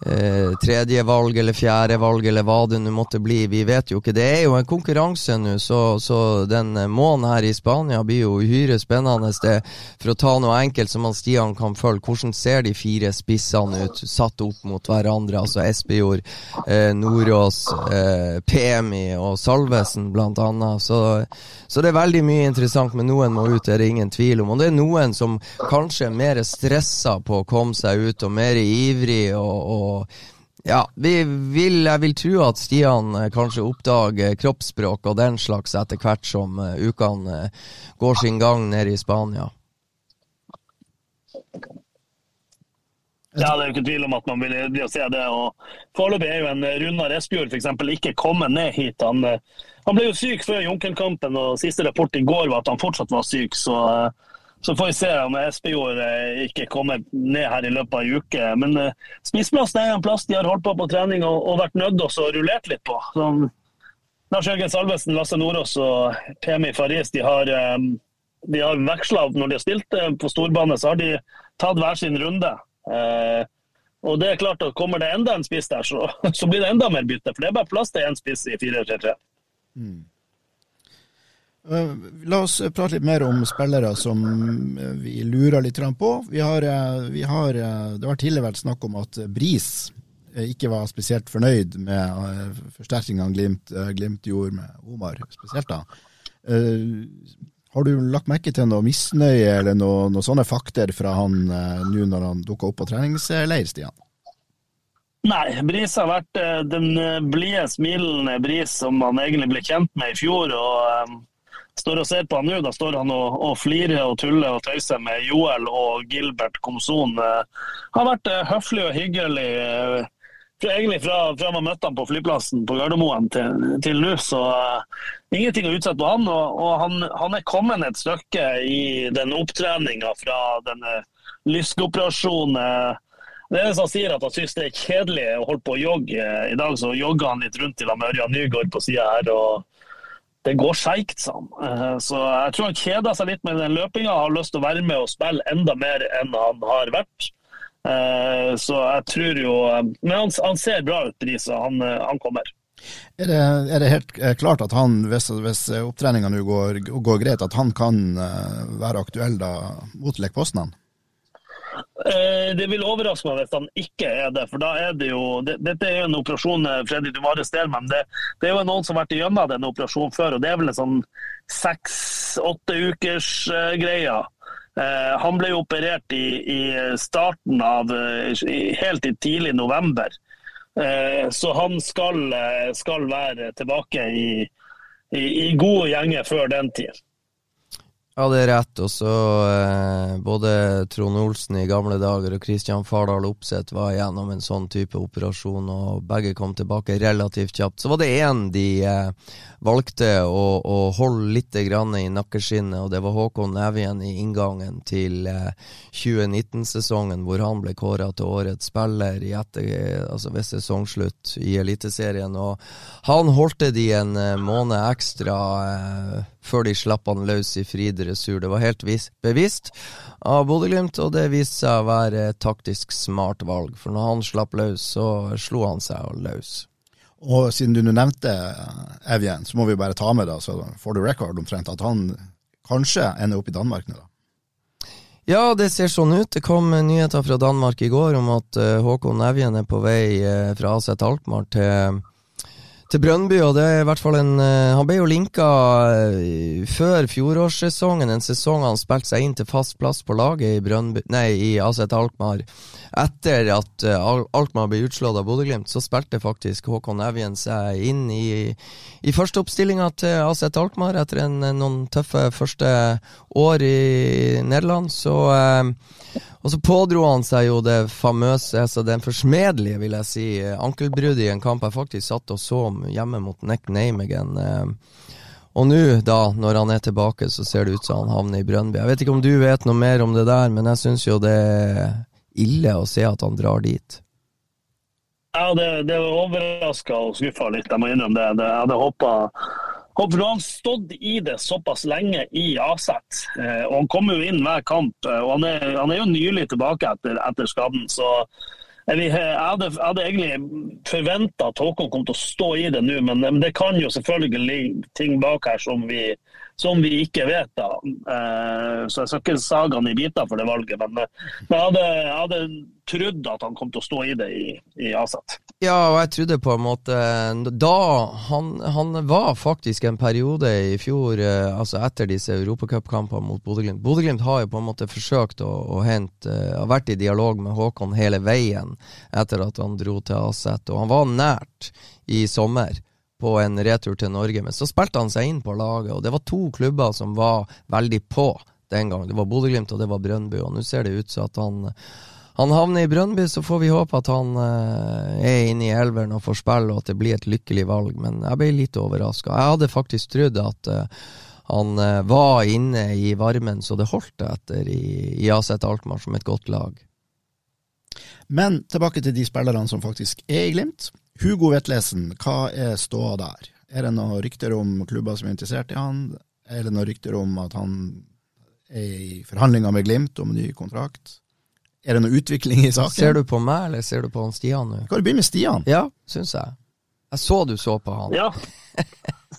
eh, tredje valg eller fjerde valg eller hva det nå måtte bli. Vi vet jo ikke. Det er jo en konkurranse nå, så, så, den måneden her i Spania blir jo uhyre spennende. Det, for å ta noe enkelt som han Stian kan følge, hvordan ser de fire spissene ut satt opp mot hverandre? Altså Espejord, eh, Nordås, eh, PMI og Salvesen blant annet. Så, så, det er veldig mye interessant, men noen må ut, det er det ingen tvil om. Og det er noen som kanskje er mer stressa på å komme seg ut og mer ivrig og, og ja, vi vil, jeg vil tro at Stian eh, kanskje oppdager kroppsspråk og den slags etter hvert som uh, ukene uh, går sin gang nede i Spania. Ja, det er jo ikke tvil om at man vil, vil se det. og Foreløpig er jo en Runar Espejord f.eks. ikke kommet ned hit. Han, han, ble jo syk før Junkenkampen, og siste rapport i går var at han fortsatt var syk. så uh, så får vi se om Espejord eh, ikke kommer ned her i løpet av ei uke. Men uh, spissplassen er en plass de har holdt på på trening og, og vært nødt til å rullert litt på. Sånn, Lars Jørgen Salvesen, Lasse Nordås og Pemi Faris de har, um, de har veksla når de har stilt på storbane. Så har de tatt hver sin runde. Og det er klart at Kommer det enda en spiss der, så, så blir det enda mer bytte. For det er bare plass til én spiss i 4-3-3. Mm. Eh, la oss prate litt mer om spillere som eh, vi lurer litt på. Vi har, eh, vi har, det har tidligere vært snakk om at Bris ikke var spesielt fornøyd med forsterkningene Glimt, Glimt gjorde med Omar, spesielt da. Har du lagt merke til noe misnøye eller noen noe sånne fakter fra han nå når han dukka opp på treningsleir, Stian? Nei, Bris har vært eh, den eh, blide, smilende Bris som han egentlig ble kjent med i fjor. og står og ser på han nå, Da står han og, og flirer og tuller og tøyser med Joel og Gilbert Komson. Uh, har vært uh, høflig og hyggelig. Uh, egentlig fra, fra man møtte han på flyplassen på Gardermoen til, til nå, så ingenting å utsette på han. Og, og han, han, er kommet et stykke i den opptreninga fra denne lyskeoperasjonen det er som sier at han syns det er kjedelig å holde på å jogge. I dag så jogger han litt rundt til Ørjan Nygaard på sida her. og det går seigt, sa han. Eh, så jeg tror han kjeder seg litt med den løpinga. Har lyst til å være med og spille enda mer enn han har vært. Eh, så jeg tror jo Men han, han ser bra ut, Risa. Han, han kommer. Er det, er det, helt klart at han, hvis, hvis opptreninga nå går, går, greit, at han kan eh, være aktuell da mot Lech? Eh, det vil overraske meg hvis han ikke er det. for da er det jo, det, Dette er jo en operasjon Fredrik, du må arrestere meg, men det, det, er jo noen som har vært igjennom denne operasjonen før. og Det er vel en sånn seks-åtte ukers uh, greie. Han ble jo operert i, i starten av Helt i tidlig november. så han skal, skal være tilbake i, i, i gode gjenger før den tid. Ja, det er rett. Og så eh, både Trond Olsen i gamle dager og Kristian Fardal Opseth var gjennom en sånn type operasjon, og begge kom tilbake relativt kjapt. Så var det én de eh, valgte å, å, holde litt grann i nakkeskinnet, og det var Håkon Nevien i inngangen til eh, 2019-sesongen, hvor han ble kåra til årets spiller i etter, altså ved sesongslutt i Eliteserien. Og han holdt det de en eh, måned ekstra eh, før de slapp han løs i fri dressur. Det var helt bevisst av Bodø-Glimt, og det viste seg å være et taktisk smart valg. For når han slapp løs, så slo han seg løs. Og siden du nevnte eh, Evjen, så må vi bare ta med det, så for the record omtrent, at han kanskje ender opp i Danmark nå, da. Ja, det ser sånn ut. Det kom nyheter fra Danmark i går om at uh, Håkon Evjen er på vei uh, fra AC Alkmaar til til Brønnby, og det er i hvert fall en uh, Han ble jo linka uh, før fjorårssesongen, en sesong han spilte seg inn til fast plass på laget i, Brønnby, nei, i AZ Alkmaar. Etter at uh, Alkmaar ble utslått av Bodø-Glimt, så spilte faktisk Håkon Evjen seg inn i, i førsteoppstillinga til AZ Alkmaar etter en, noen tøffe første år i Nederland. Så og så pådro han seg jo det famøse, altså den forsmedelige, vil jeg si, ankelbruddet i en kamp jeg faktisk satt og så hjemme mot Neck Nijmegen. Eh, og nå, da, når han er tilbake, så ser det ut som han havner i Brønnby. Jeg vet ikke om du vet noe mer om det der, men jeg syns jo det ille å se at han drar dit. Ja, det, det overraska og skuffa litt, jeg må innrømme det. jeg hadde håpa for han stått i det såpass lenge i Aset, eh, og han kommer jo inn hver kamp. Eh, og Han er, han er jo nylig tilbake etter, etter skaden. så jeg, hadde, jeg hadde egentlig forventa at Håkon kom til å stå i det nå, men, men, det kan jo selvfølgelig ligge ting bak her som vi, som vi ikke vet. da. Eh, så jeg skal ikke sage han i biter for det valget, men, men jeg, hadde, jeg hadde trodd at han kom til å stå i det i, i Aset. Ja, og jeg trodde på en måte Da Han, han var faktisk en periode i fjor, eh, altså etter disse europacupkampene mot Bodø-Glimt Bodø-Glimt har jo på en måte forsøkt å, å hente eh, Har vært i dialog med Håkon hele veien etter at han dro til Aset, og han var nært i sommer på en retur til Norge, men så spilte han seg inn på laget, og det var to klubber som var veldig på den gang. Det var Bodø-Glimt og det var Brønnby, og nå ser det ut som at han han havner i Brønnby, så får vi håpe at han eh, er inne i elveren og får spille, og at det blir et lykkelig valg. Men jeg ble litt overraska. Jeg hadde faktisk trodd at eh, han uh, var inne i varmen så det holdt etter i, i AZ Alkmaar som et godt lag. Men tilbake til de spillerne som faktisk er i Glimt. Hugo Vetlesen, hva er ståa der? Er det noen rykter om klubber som er interessert i han? Er det noen rykter om at han er i forhandlinger med Glimt om ny kontrakt? Er det noe utvikling i saken? Ser du på meg, eller ser du på han Stian nå? Kan du begynne med Stian? Ja, syns jeg. Jeg så du så på han. Ja.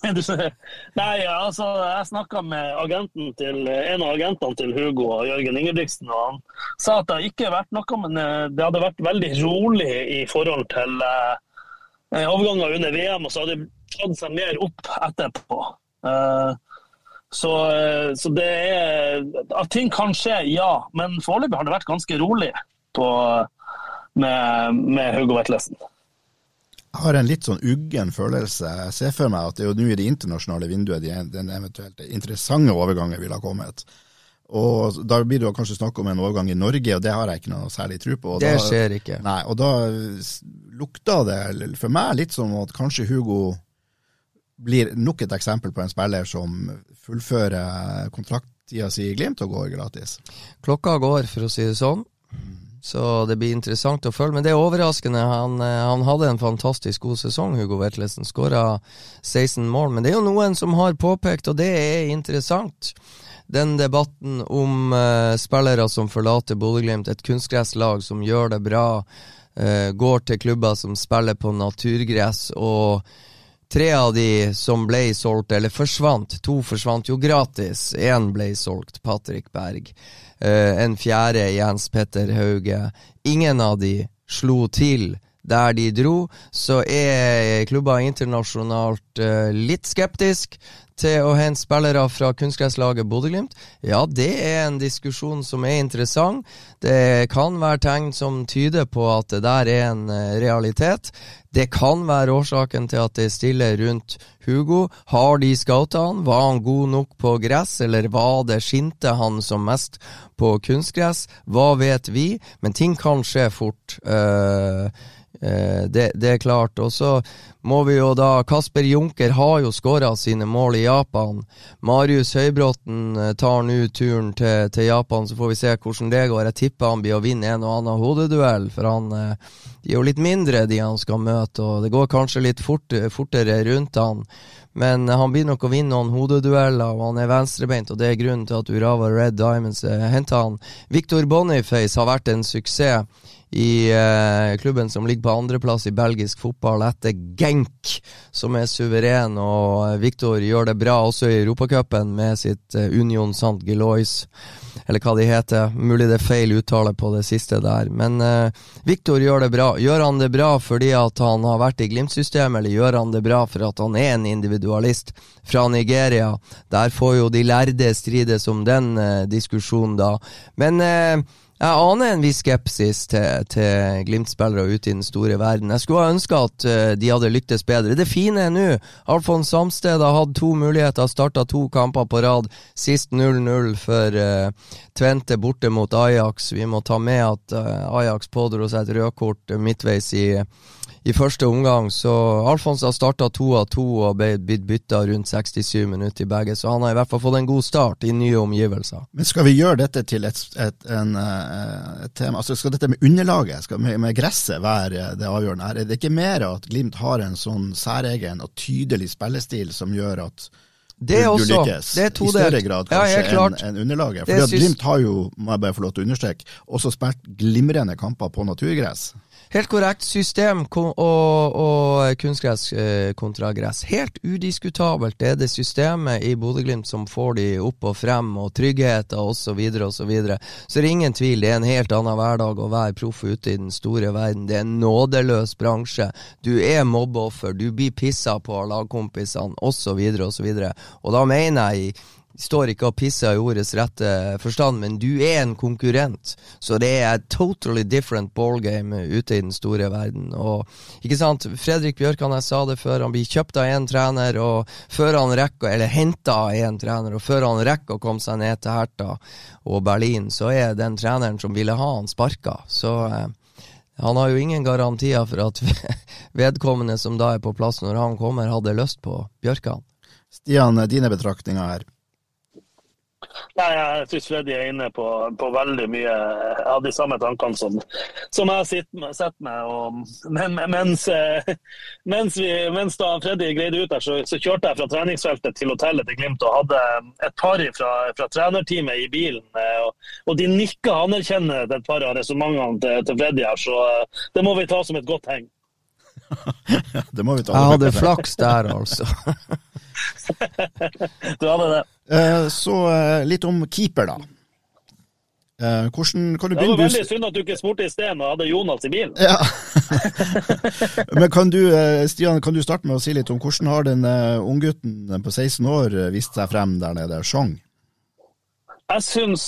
Nei, altså, jeg snakka med agenten til, en av agentene til Hugo og Jørgen Ingebrigtsen, og han sa at det ikke vært noe, men eh, det hadde vært veldig rolig i forhold til uh, overganger under VM, og så hadde det tatt seg mer opp etterpå. Uh, så, eh, så, det er At ting kan skje, ja. Men foreløpig har det vært ganske rolig på, med, med Hugo Vetlesen. Jeg har en litt sånn uggen følelse. Jeg ser for meg at det er jo nå i det internasjonale vinduet de, den eventuelt interessante overgangen ville ha kommet. Og Da blir det jo kanskje snakk om en overgang i Norge, og det har jeg ikke noe særlig tro på. det da, skjer ikke. Nei, og da lukta det for meg litt som at kanskje Hugo blir nok et eksempel på en spiller som fullfører kontrakttida si i Glimt og går gratis. Klokka går, for å si det sånn. Så det blir interessant å følge. Men det er overraskende. Han, eh, han hadde en fantastisk god sesong, Hugo Vetlesen. Skåra 16 mål. Men det er jo noen som har påpekt, og det er interessant, den debatten om uh, spillere som forlater Bodø-Glimt, et kunstgresslag som gjør det bra, går til klubber som spiller på naturgress. og Tre av de som ble solgt, eller forsvant, to forsvant jo gratis. Én ble solgt, Patrick Berg. Uh, en fjerde, Jens Petter Hauge. Ingen av de slo til der de dro, så er klubber internasjonalt uh, litt skeptisk til å hente spillere fra kunstgresslaget Bodø-Glimt. Ja, det er en diskusjon som er interessant. Det kan være tegn som tyder på at det der er en uh, realitet. Det kan være årsaken til at det stiller rundt Hugo. Har de scouta han? Var han god nok på gress, eller var det skinte han som mest på kunstgress? Hva vet vi? Men ting kan skje fort. Uh, Eh, det, det, er klart. Og så må vi jo da Kasper Junker har jo skåra sine mål i Japan. Marius Høybråten eh, tar nå turen til, til, Japan, så får vi se hvordan det går. Jeg tipper han blir å vinne en og annen hodeduell, for han eh, de er jo litt mindre, de han skal møte, og det går kanskje litt fort, fortere rundt han. Men han blir nok å vinne noen hodedueller, og han er venstrebeint, og det er grunnen til at Urava Red Diamonds henter han. Victor Boniface har vært en suksess i eh, klubben som ligger på andreplass i belgisk fotball etter Genk, som er suveren. Og eh, Viktor gjør det bra også i Europacupen med sitt eh, Union Sant Gelois, eller hva de heter. Mulig det er feil uttale på det siste der. Men eh, Viktor gjør det bra. Gjør han det bra fordi at han har vært i Glimt-systemet, eller gjør han det bra for at han er en individualist fra Nigeria? Der får jo de lærde strides om den eh, diskusjonen, da. Men eh, jeg aner en viss skepsis til, til Glimt-spillere ute i den store verden. Jeg skulle ha ønska at uh, de hadde lyktes bedre. Det fine er nå Alfons Samsted har hatt to muligheter, starta to kamper på rad. Sist 0-0 for uh, Tvente borte mot Ajax. Vi må ta med at uh, Ajax pådro seg et rødkort midtveis i i første omgang. Så Alfons har starta to av to og blitt bytta rundt 67 minutter i begge, så han har i hvert fall fått en god start i nye omgivelser. Men skal vi gjøre dette til et, et, en, eh, et tema, altså skal dette med underlaget, skal med, med gresset være det avgjørende her? Er det ikke mer at Glimt har en sånn særegen og tydelig spillestil som gjør at det er også, det er i større grad kanskje ja, enn en underlaget. For Glimt har jo, må jeg bare få lov til å understreke, også spilt glimrende kamper på naturgress. Helt korrekt. System og, og kunstgress eh, kontra gress. Helt udiskutabelt. Er det systemet i Bodø-Glimt som får de opp og frem, og tryggheten osv. Så, videre, og så, videre. så det er ingen tvil, det er en helt annen hverdag å være proff ute i den store verden. Det er en nådeløs bransje. Du er mobbeoffer, du blir pissa på av lagkompisene osv. osv. Og da mener jeg står ikke og pisser i ordets rette forstand, men du er en konkurrent. Så det er et totally different ballgame ute i den store verden. Og ikke sant, Fredrik Bjørkan, jeg sa det før, han blir kjøpt av én trener, og før han rekker, eller henta av én trener, og før han rekker å komme seg ned til Herta og Berlin, så er den treneren som ville ha han, sparka. Så eh, han har jo ingen garantier for at vedkommende som da er på plass når han kommer, hadde lyst på Bjørkan. Stian, dine betraktninger her? Nei, Jeg syns Freddy er inne på, på, veldig mye av de samme tankene som, som jeg har sett med. Og, men, mens, mens, vi, mens, da Freddy greide ut der, så, så, kjørte jeg fra treningsfeltet til hotellet til Glimt og hadde et par fra, fra trenerteamet i bilen. Og, og de nikka anerkjennende et par av resonnementene til, til Freddy her, så det må vi ta som et godt heng. det må vi ta. Jeg hadde flaks der, altså. du hadde det. Eh, så eh, litt om keeper, da. Eh, hvordan kan du begynne? Det var veldig synd at du ikke spurte i sted når jeg hadde Jonas i bilen. Ja. Men kan du, Stian, kan du starte med å si litt om hvordan har den unggutten på 16 år vist seg frem der nede, Sjong? jeg syns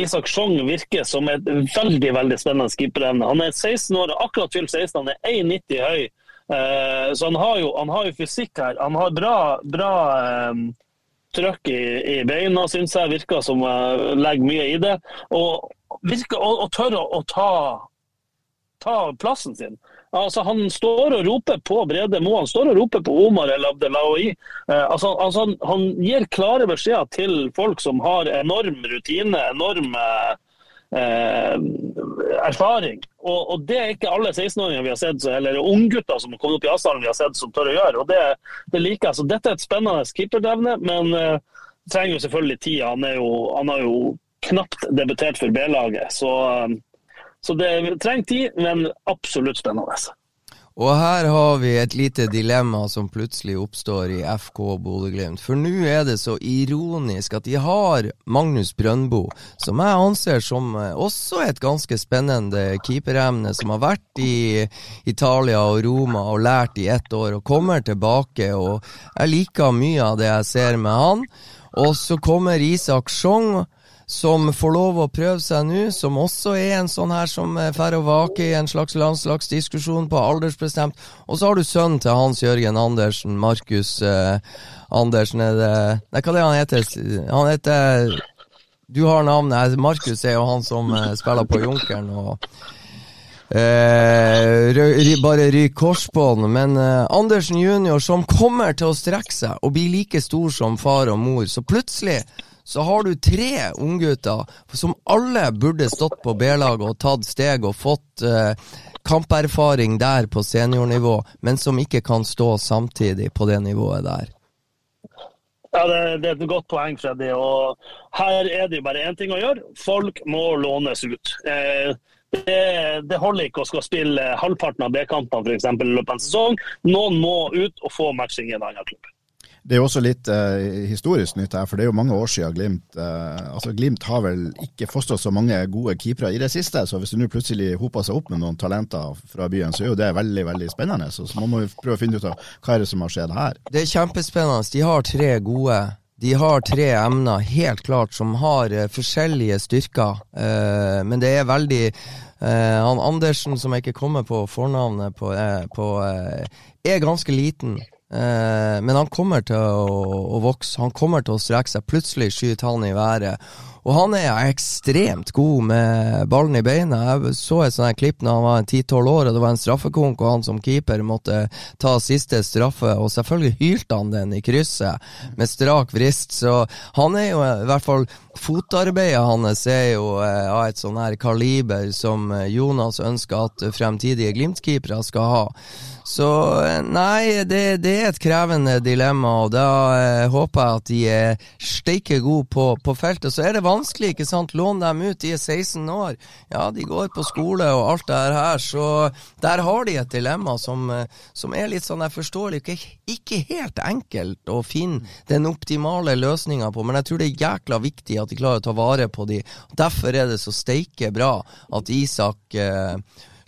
Isak Sjong virker som et veldig veldig spennende keeperevne. Han er 16 år, akkurat fylt 16, han er 1,90 høy. Så han har, jo, han har, jo, fysikk her. Han har bra, bra trøkk i, i, beina, syns jeg. Virker som jeg legger mye i det. Og, virker, og, og tør å, å ta, ta plassen sin. Altså, han står og roper på Brede Moe, han står og roper på Omar El Abdelawi. Eh, altså, altså, han gir klare beskjeder til folk som har enorm rutine, enorm eh, erfaring. Og, og, det er ikke alle 16-åringer vi har sett, eller unggutter som har kommet opp i Asdalen vi har sett som tør å gjøre. og Det, det liker jeg. Så dette er et spennende keeperdevne, men eh, trenger jo selvfølgelig tid. Han, jo, han har jo knapt debutert for B-laget. så eh, så det trenger tid, men absolutt spennende. Og her har vi et lite dilemma som plutselig oppstår i FK Bodø-Glimt. For nå er det så ironisk at de har Magnus Brøndbo, som jeg anser som eh, også et ganske spennende keeperemne, som har vært i Italia og Roma og lært i ett år, og kommer tilbake. Og jeg liker mye av det jeg ser med han. Og så kommer Isak Sjong som får lov å prøve seg nå, som også er en sånn her som får å vake i en slags landslagsdiskusjon på aldersbestemt. Og så har du sønnen til Hans Jørgen Andersen, Markus eh, Andersen er det Nei, hva er det han heter? Han heter Du har navnet. Markus er jo han som eh, spiller på Junkeren. og Eh, bare ryk korsbånd. Men eh, Andersen junior, som kommer til å strekke seg og bli like stor som far og mor, så plutselig så har du tre unggutter som alle burde stått på B-laget og tatt steg og fått eh, kamperfaring der på seniornivå, men som ikke kan stå samtidig på det nivået der. Ja, det, det, er et godt poeng, Freddy. Og her er det jo bare én ting å gjøre. Folk må lånes ut. Eh, det, det, holder ikke å skal spille halvparten av B-kampene i løpet av en sesong. Noen må ut og få matching i en annen klubb. Det er jo også litt eh, historisk nytt her, for det er jo mange år siden Glimt eh, altså Glimt har vel ikke fostret så mange gode keepere i det siste, så hvis det nå plutselig hoper seg opp med noen talenter fra byen, så er jo det veldig veldig spennende. Så, så man må jo prøve å finne ut av hva er det som har skjedd her. Det er kjempespennende. De har tre gode de har tre emner, helt klart, som har uh, forskjellige styrker. Uh, men det er veldig uh, Han Andersen, som jeg ikke kommer på fornavnet på, på er ganske liten. Eh, men han kommer til å, å, vokse, han kommer til å strekke seg. Plutselig skyter han i været. Og han er ekstremt god med ballen i beina. Jeg så et sånt klipp da han var 10-12 år, og det var en straffekonk, og han som keeper måtte ta siste straffe. Og selvfølgelig hylte han den i krysset med strak vrist, så han er jo i hvert fall Fotarbeidet hans er jo eh, av et sånn her kaliber som Jonas ønsker at fremtidige Glimt-keepere skal ha. Så eh, nei, det, det, er et krevende dilemma, og da eh, håper jeg at de er steike gode på, på, feltet. Så er det vanskelig, ikke sant. Lån dem ut, de er 16 år. Ja, de går på skole og alt det her, så der har de et dilemma som, eh, som er litt sånn jeg forstår ikke, ikke helt enkelt å finne den optimale løsninga på, men jeg tror det er jækla viktig at de klarer å ta vare på de. Derfor er det så steike bra at Isak eh,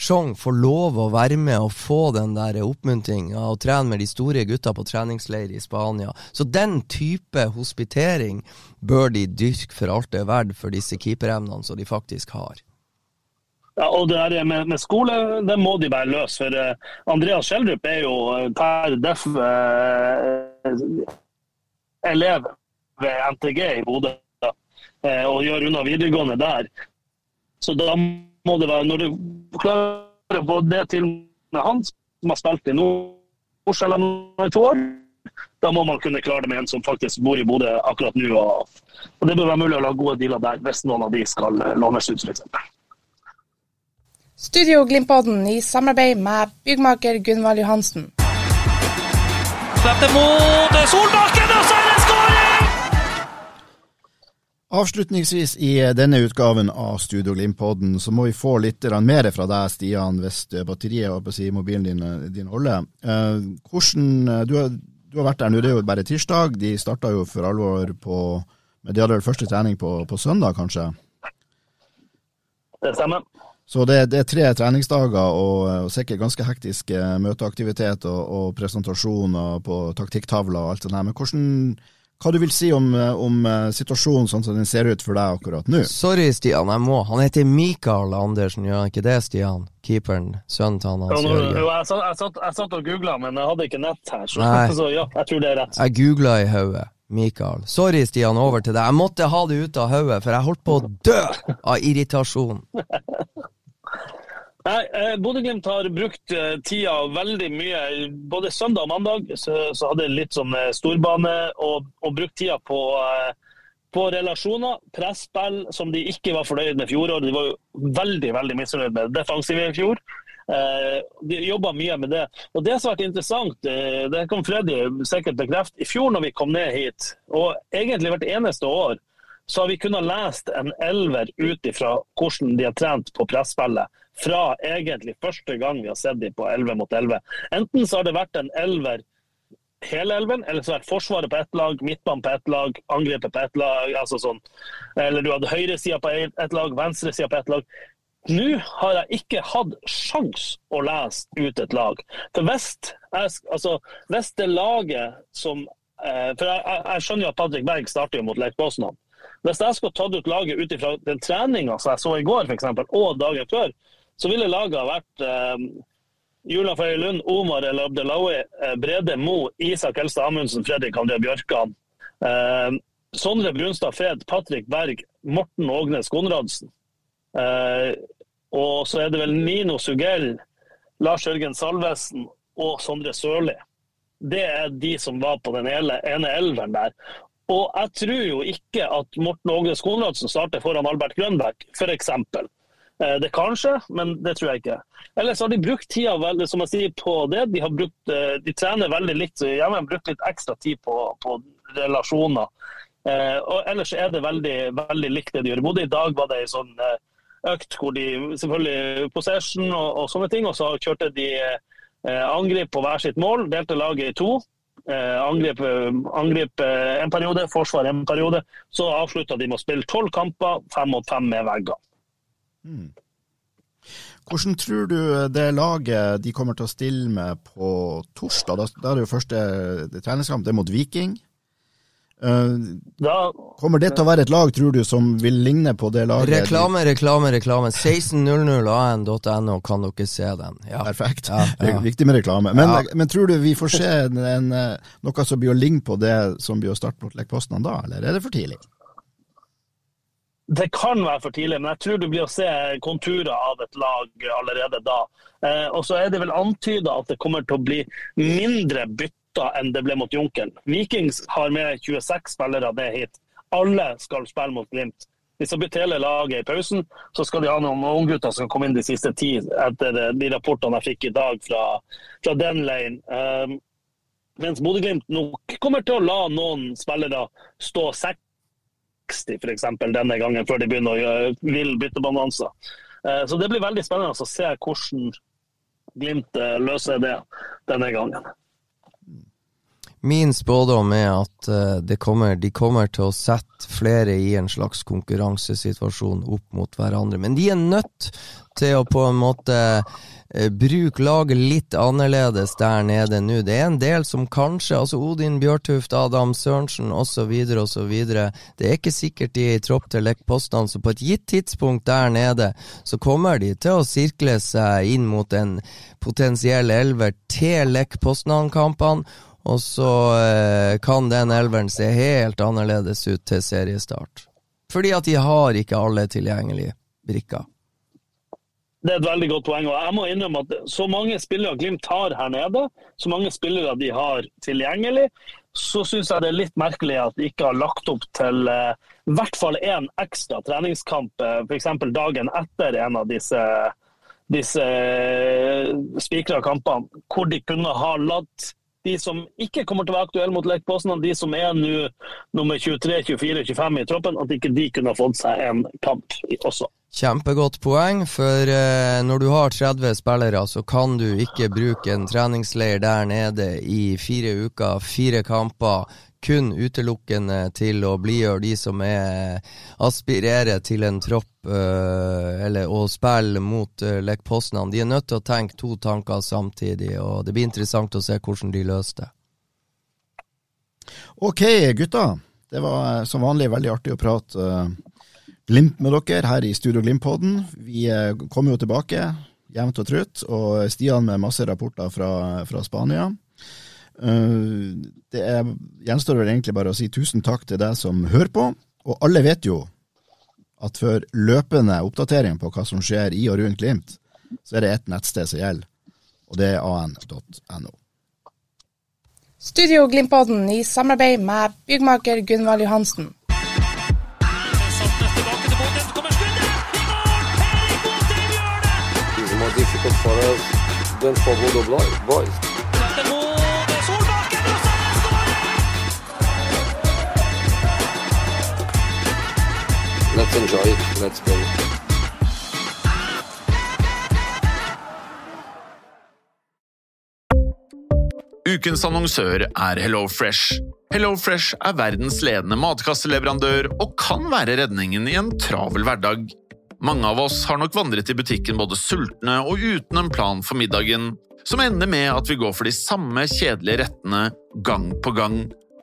Sjong får lov å være med og få den der oppmuntringa og trene med de store gutta på treningsleir i Spania. Så den type hospitering bør de dyrke for alt det er verdt for disse keeperevnene som de faktisk har. Ja, og det der med, med, skole, det må de bare løse. For uh, Andreas Schjelderup er jo eh, per def uh, elev ved NTG i Bodø uh, og gjør unna videregående der. Så da må det være Når du klarer å få det til med han som har spilt i Nordsjælland i to år, da må man kunne klare det med en som faktisk bor i Bodø akkurat nå. Og, og det bør være mulig å lage gode dealer der, hvis noen av de skal lånes ut, f.eks. Studio Glimpodden i samarbeid med byggmaker Gunvald Johansen. Slepte mot Solbakken, og så! Avslutningsvis i denne utgaven av Studio Glimt-podden så må vi få litt mer fra deg, Stian, hvis batteriet og si, mobilen din, din holder. Eh, hvordan, eh, du, har, du, har, vært der nå, det er jo bare tirsdag. De starta jo for alvor på Men de hadde vel første trening på, på søndag, kanskje? Det stemmer. Så det, det er tre treningsdager og, og, sikkert ganske hektisk møteaktivitet og, og presentasjoner på taktikktavler og alt sånt. her. Men hvordan hva du vil si om, eh, om eh, situasjonen sånn som den ser ut for deg akkurat nå? Sorry, Stian, jeg må. Han heter Mikael Andersen, gjør han ikke det, Stian? Keeperen, sønnen til han Ja, Hans Jørgen. jo, jeg, satt, jeg, satt, jeg satt og googla, men jeg hadde ikke nett her. Så, så ja, jeg tror det er rett. Jeg googla i hodet. Mikael. Sorry, Stian, over til deg. Jeg måtte ha det ut av hodet, for jeg holdt på å dø av irritasjon. Nei, eh, Bodø-Glimt har brukt eh, tida veldig mye. Både søndag og mandag så, så hadde jeg litt sånn eh, storbane, og, og brukt tida på, eh, på relasjoner. Presspill som de ikke var fornøyd med fjoråret. De var jo veldig veldig misfornøyd med det defensive i fjor. De jobba mye med det. Og Det som har vært interessant, det kan Freddy sikkert bekrefte, i fjor når vi kom ned hit, og egentlig hvert eneste år, så har vi kunnet lest en elver ut ifra hvordan de har trent på presspillet. Fra egentlig første gang vi har sett dem på 11 mot 11. Enten så har det vært en elver hele elven, eller så har det vært Forsvaret på ett lag, midtbanen på ett lag, angrepet på ett lag. altså sånn. Eller du hadde høyresida på ett lag, venstresida på ett lag. Nå har jeg ikke hatt sjans å lese ut et lag. For hvis, altså, hvis det laget som eh, For jeg, jeg, skjønner jo at Patrick Berg starter jo mot Leif Bosnan. Hvis jeg skulle tatt ut laget ut ifra den treninga som jeg så i går, eksempel, og dagen før, så ville laget ha vært eh, Julian Feie Lund, Omar El Abdelawi, eh, Brede Mo, Isak Elstad Amundsen, Fredrik André Bjørkan. Eh, Sondre Brunstad Fred, Patrick Berg, Morten Ågnes Konradsen. Eh, og så er det vel Nino Sugell, Lars Jørgen Salvesen og Sondre Sørli. Det er de som var på den ene, ene elveren der. Og jeg tror jo ikke at Morten Ågnes Konradsen starter foran Albert Grønberg, f.eks. Eh, Det kan skje, men det tror jeg ikke. Ellers har de brukt tida veldig, som jeg sier, på det. De, har brukt, eh, de trener veldig likt, så jeg har brukt litt ekstra tid på, på relasjoner. Eh, og ellers er det veldig, veldig likt det de gjør. Både i dag var det ei sånn eh, økt hvor de selvfølgelig possession og, og sånne ting, og så kjørte de eh, angrep på hver sitt mål, delte laget i to. Eh, angrep, angrep en periode, forsvar en periode. Så avslutta de med å spille tolv kamper, fem mot fem med vegger. Hvordan tror du det laget de kommer til å stille med på torsdag? Da, da er det jo første det treningskamp, det er mot Viking. Eh, kommer det til å være et lag, tror du, som vil ligne på det laget? Reklame, reklame, reklame. 16.00 an.no kan dere se den. Ja. Perfekt. Ja, Det er viktig med reklame. Men, Ja. men tror du vi får se en, eh, noe som blir å ligne på det som blir å starte mot Lech da, eller er det for tidlig? Det kan være for tidlig, men jeg tror du blir å se konturer av et lag allerede da. Eh, og så er det vel antyda at det kommer til å bli mindre bytter enn det ble mot Junkeren. Vikings har med 26 spillere ned hit. Alle skal spille mot Glimt. Hvis de bytter hele laget i pausen, så skal de ha noen unggutter som komme inn de siste ti, etter eh, de rapportene jeg fikk i dag fra, fra den leiren. Eh, mens Bodø-Glimt nok kommer til å la noen spillere stå seks 60 for eksempel, denne gangen, før de begynner å gjøre vill byttebalanser. Eh, Så det blir veldig spennende å se hvordan Glimt eh, løser det denne gangen. Min spådom er at eh, kommer, de kommer til å sette flere i en slags konkurransesituasjon opp mot hverandre. Men de er nødt til å på en måte eh, bruke laget litt annerledes der nede nå. Det er en del som kanskje, altså Odin Bjørtuft, Adam Sørensen osv. osv. Det er ikke sikkert de er i tropp til lekkpostene, så på et gitt tidspunkt der nede så kommer de til å sirkle seg inn mot en potensiell elver til Lech Poznan-kampene. Og så eh, kan den elveren se helt annerledes ut til seriestart. Fordi at de har ikke alle tilgjengelige brikker. Det er et veldig godt poeng. og Jeg må innrømme at så mange spillere Glimt har her nede, så mange spillere de har tilgjengelig, så syns jeg det er litt merkelig at de ikke har lagt opp til eh, i hvert fall én ekstra treningskamp, eh, f.eks. dagen etter en av disse, disse eh, spikra kampene, hvor de kunne ha latt de som ikke kommer til å være aktuelle mot Lech Poznan, de som er nå nummer 23, 24, 25 i troppen, at ikke de kunne fått seg en kamp også. Kjempegodt poeng, for eh, når du har 30 spillere, så kan du ikke bruke en treningsleir der nede i fire uker, fire kamper, kun utelukkende til å blidgjøre de som er aspirerer til en tropp eh, eller å spille mot uh, Lech Poznan. De er nødt til å tenke to tanker samtidig, og det blir interessant å se hvordan de løser det. Ok, gutta. Det var eh, som vanlig veldig artig å prate Glimt med dere her i Studio Glimt-podden. Vi kommer jo tilbake jevnt og trutt, og Stian med masse rapporter fra, fra Spania. Det er, gjenstår vel egentlig bare å si tusen takk til deg som hører på, og alle vet jo at for løpende oppdatering på hva som skjer i og rundt Glimt, så er det ett nettsted som gjelder, og det er an.no. Studio Glimt-podden i samarbeid med byggmaker Gunvald Johansen. Difficult for us, forward of life, boys. Let's enjoy it. Let's play. Ukens annonsør er HelloFresh. HelloFresh er verdens ledende matkasseleverandør og kan være redningen i en travel hverdag. Mange av oss har nok vandret i butikken både sultne og uten en plan for middagen, som ender med at vi går for de samme kjedelige rettene gang på gang.